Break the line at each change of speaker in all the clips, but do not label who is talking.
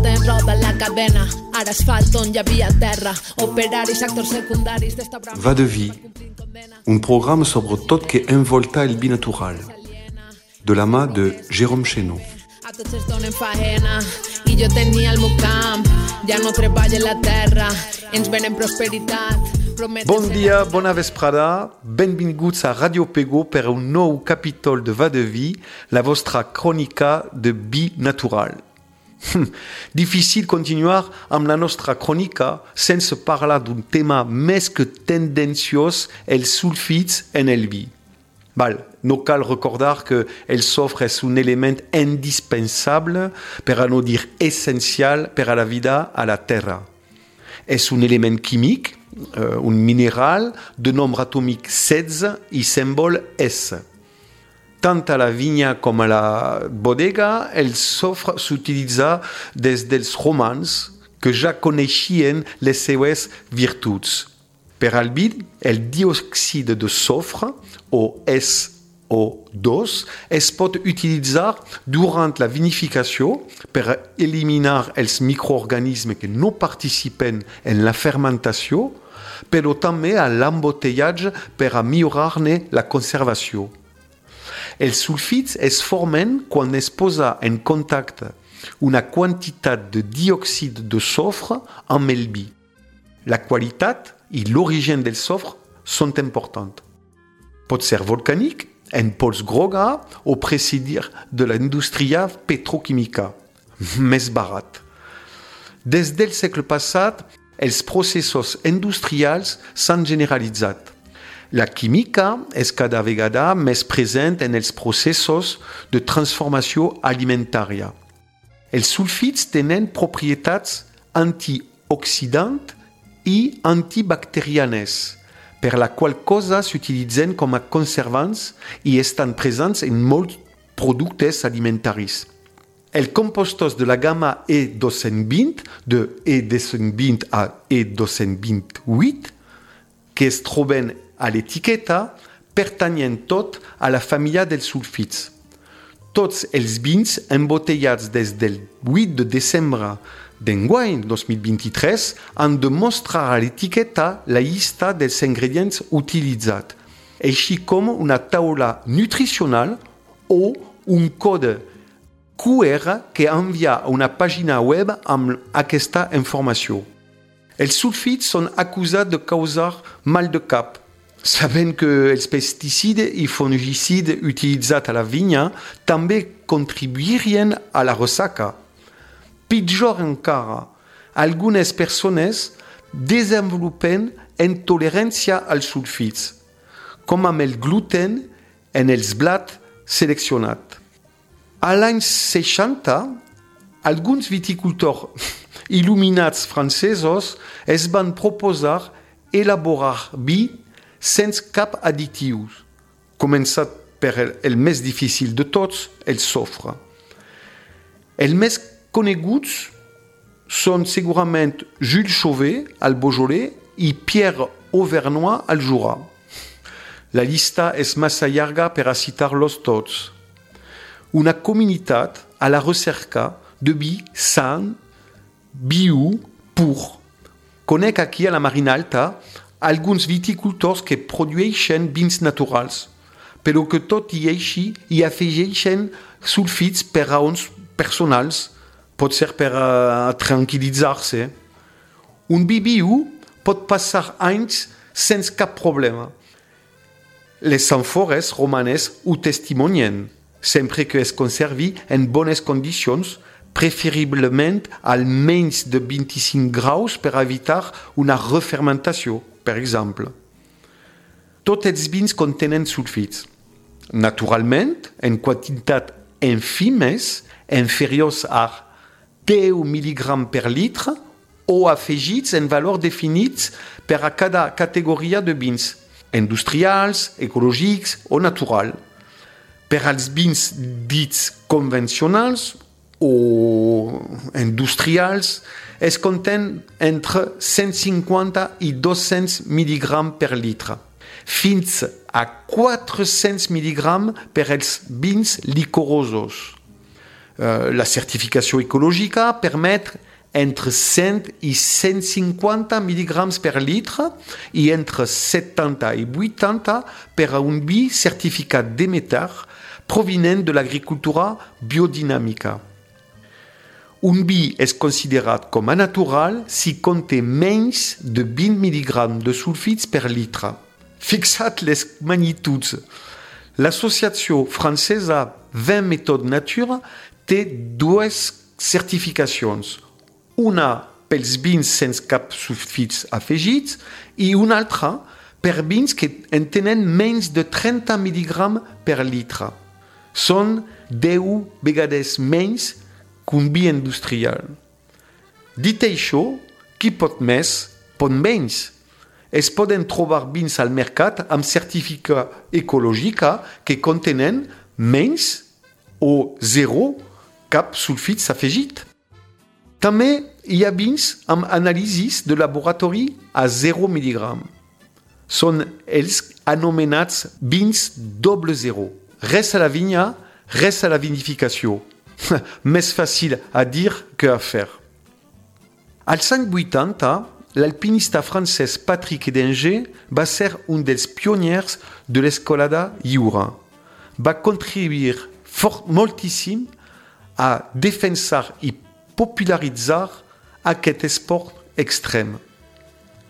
Passa el temps, roda la cadena, ara asfalt on hi havia terra, operaris, actors secundaris d'esta brama...
Va de vie, un programme sobre tot que envolta el binatural, de la mà de Jérôme Chénaud.
A tots es donen faena. I jo tenia el meu camp, ja no treballa la terra, ens venen prosperitat. prometen
Bon dia, bona vesprada, benvinguts a Radio Pego per un nou capítol de Va de Vie, la vostra crònica de Bi Natural. Difícil continuar amb la nostra crònica sense parlar d'un tema més que tendenciós, els en el vi. Val, no cal recordar que el sofre és un element indispensable, per a no dir essencial, per a la vida a la Terra. És un element químic, eh, un mineral de nombre atòmic 16 i símbol S. Tant a la vinya com a la bodega, el sofre s'utilitza des dels romans que ja coneixien les seues virtuts. Per al vi, el diòxid de sofre, o SO2, es pot utilitzar durant la vinificació per eliminar els microorganismes que no participen en la fermentació, però també a l'embotellatge per a millorar-ne la conservació. Els sulfits es formen quan es posa en contacte una quantitat de diòxid de sofre amb el vi. La qualitat i l'origen del sofre són importants. Pot ser volcànic, en pols groga o presidir de la indústria petroquímica, més barat. Des del segle passat, els processos industrials s'han generalitzat. La química és cada vegada més present en els processos de transformació alimentària. Els sulfits tenen propietats antioxidants i antibacterianes, per la qual cosa s'utilitzen com a conservants i estan presents en molts productes alimentaris. Els compostos de la gamma E220, de E220 a E228, que es troben a l'etiqueta, pertanyen tot a la família dels sulfits. Tots els vins embotellats des del 8 de desembre d'enguany 2023 han de mostrar a l'etiqueta la llista dels ingredients utilitzats, així com una taula nutricional o un code QR que envia a una pàgina web amb aquesta informació. Els sulfits són acusats de causar mal de cap, sabent que els pesticides i fungicides utilitzats a la vinya també contribuirien a la ressaca. Pitjor encara, algunes persones desenvolupen intolerància als sulfits, com amb gluten en els blats seleccionats. A l'any 60, alguns viticultors il·luminats francesos es van proposar elaborar vi sense cap additius, començat per el, més difícil de tots, el sofre. Els més coneguts són segurament Jules Chauvet al Beaujolais i Pierre Auvernois al Jura. La llista és massa llarga per a citar-los tots. Una comunitat a la recerca de vi san, bio, pur. Conec aquí a la Marina Alta alguns viticultors que produeixen vins naturals, però que tot i així hi afegeixen sulfits per raons personals, pot ser per uh, tranquil·litzar-se. Un vi bio pot passar anys sense cap problema. Les àmfores romanes ho testimonien, sempre que es conservi en bones condicions, preferiblement al menys de 25 graus per evitar una refermentació, per exemple. Tots els vins contenen sulfits. Naturalment, en quantitat infimes, inferiors a 10 mg per litre o afegits en valor definits per a cada categoria de vins, industrials, ecològics o natural. Per als vins dits convencionals o industrials es entre 150 i 200 mg per litre, fins a 400 mg per als vins licorosos. Uh, la certificació ecològica permet entre 100 i 150 mg per litre i entre 70 i 80 per a un vi certificat Demeter provinent de l'agricultura biodinàmica. Un vi és considerat com a natural si conté menys de 20 mg de sulfits per litre. Fixat les magnituds, l'associació francesa 20 Méthode Nature té dues certificacions, una pels vins sense cap sulfits afegits i una altra per vins que en menys de 30 mg per litre. Són 10 vegades menys vi industrial. Dit això, qui pot més, pot menys. Es poden trobar vins al mercat amb certificat ecològica que contenen menys o zero cap sulfits afegit. També hi ha vins amb anàlisis de laboratori a 0 mg. Són els anomenats vins doble zero. Res a la vinya, res a la vinificació. més facile à dire que à faire. Al 580, l'alpinista francès Patrick Edinger va ser un dels pionniers de l'escolada lliure. Va contribuir fort, moltíssim a defensar i popularitzar aquest esport extrem.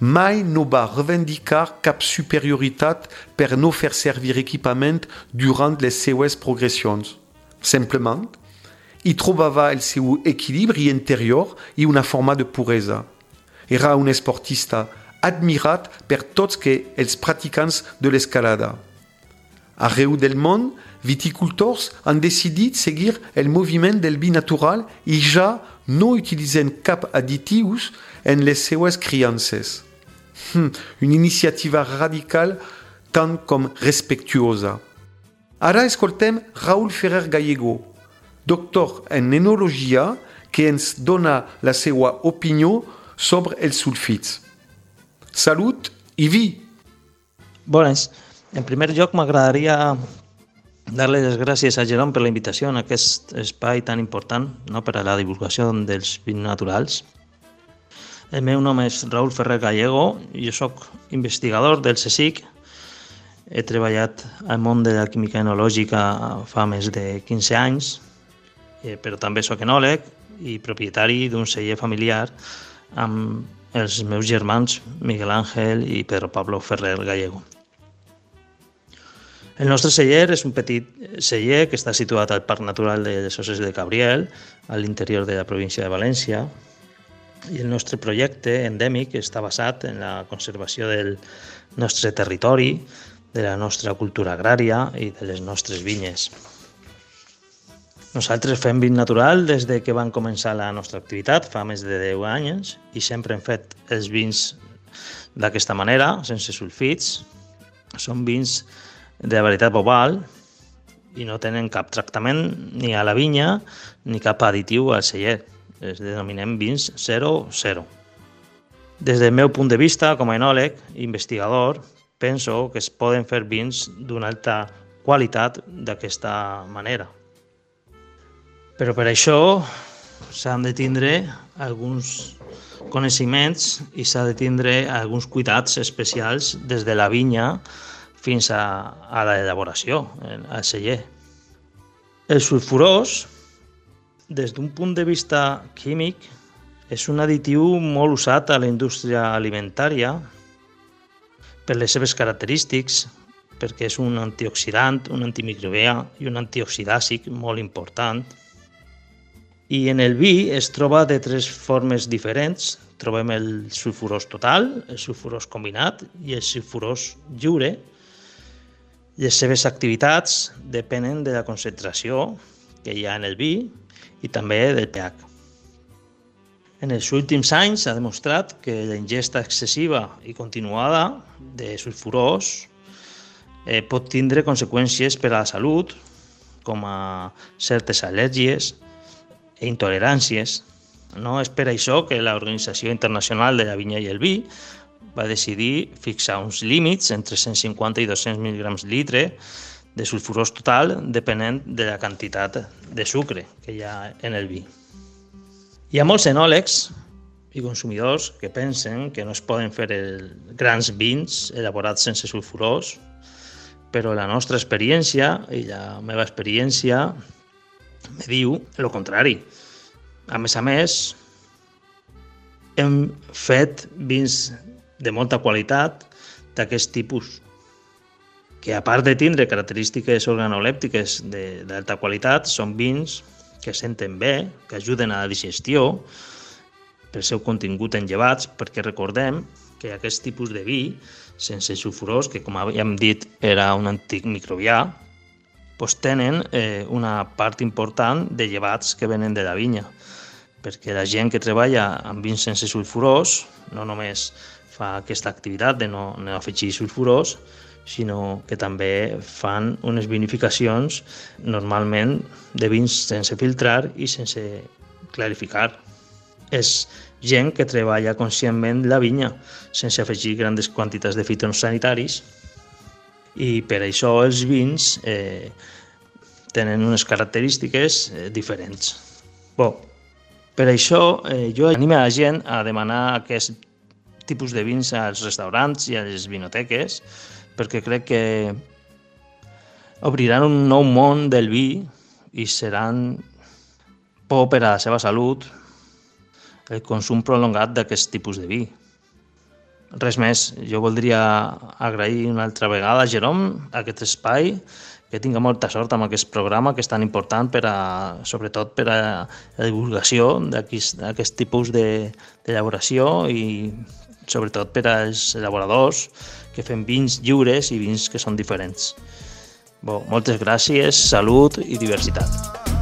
Mai no va revendicar cap superioritat per no fer servir equipament durant les seues progressions. Simplement, hi trobava el seu equilibri interior i una forma de puresa. Era un esportista admirat per tots que els practicants de l'escalada. Arreu del món, viticultors han decidit seguir el moviment del vi natural i ja no utilitzen cap additius en les seues criances. Hm, una iniciativa radical tant com respectuosa. Ara escoltem Raúl Ferrer Gallego, doctor en enologia que ens dona la seva opinió sobre els sulfits. Salut i vi!
Bones. En primer lloc, m'agradaria dar-li les gràcies a Jerome per la invitació en aquest espai tan important no, per a la divulgació dels vins naturals. El meu nom és Raúl Ferrer Gallego, jo sóc investigador del CSIC, he treballat al món de la química enològica fa més de 15 anys, eh, però també sóc enòleg i propietari d'un celler familiar amb els meus germans Miguel Ángel i Pedro Pablo Ferrer Gallego. El nostre celler és un petit celler que està situat al Parc Natural de les Osses de Cabriel, a l'interior de la província de València, i el nostre projecte endèmic està basat en la conservació del nostre territori, de la nostra cultura agrària i de les nostres vinyes. Nosaltres fem vin natural des de que van començar la nostra activitat, fa més de 10 anys, i sempre hem fet els vins d'aquesta manera, sense sulfits. Són vins de varietat bobal i no tenen cap tractament ni a la vinya ni cap additiu al celler. Els denominem vins 0-0. Des del meu punt de vista, com a enòleg i investigador, penso que es poden fer vins d'una alta qualitat d'aquesta manera. Però per això s'han de tindre alguns coneixements i s'ha de tindre alguns cuidats especials des de la vinya fins a, a l'elaboració, al celler. El sulfurós, des d'un punt de vista químic, és un additiu molt usat a la indústria alimentària per les seves característiques, perquè és un antioxidant, un antimicrobià i un antioxidàcic molt important, i en el vi es troba de tres formes diferents. Trobem el sulfurós total, el sulfurós combinat i el sulfurós lliure. Les seves activitats depenen de la concentració que hi ha en el vi i també del pH. En els últims anys s'ha demostrat que la ingesta excessiva i continuada de sulfurós eh, pot tindre conseqüències per a la salut, com a certes al·lèrgies intoleràncies. No és per això que l'Organització Internacional de la Vinya i el Vi va decidir fixar uns límits entre 150 i 200 mg litre de sulfurós total depenent de la quantitat de sucre que hi ha en el vi. Hi ha molts enòlegs i consumidors que pensen que no es poden fer el, grans vins elaborats sense sulfurós, però la nostra experiència i la meva experiència me diu el contrari. A més a més, hem fet vins de molta qualitat d'aquest tipus que a part de tindre característiques organolèptiques d'alta qualitat, són vins que senten bé, que ajuden a la digestió, pel seu contingut en llevats, perquè recordem que aquest tipus de vi, sense sulfurós, que com havíem dit era un antic microbià, doncs tenen eh, una part important de llevats que venen de la vinya, perquè la gent que treballa amb vins sense sulfurós no només fa aquesta activitat de no, no afegir sulfurós, sinó que també fan unes vinificacions normalment de vins sense filtrar i sense clarificar. És gent que treballa conscientment la vinya sense afegir grandes quantitats de fitosanitaris i per això els vins eh, tenen unes característiques eh, diferents. Bé, per això eh, jo animo a la gent a demanar aquest tipus de vins als restaurants i a les vinoteques perquè crec que obriran un nou món del vi i seran por per a la seva salut el consum prolongat d'aquest tipus de vi. Res més, jo voldria agrair una altra vegada a Jerome aquest espai, que tinga molta sort amb aquest programa que és tan important per a, sobretot per a la divulgació d'aquest tipus d'elaboració de, i sobretot per als elaboradors que fem vins lliures i vins que són diferents. Bo, moltes gràcies, salut i diversitat.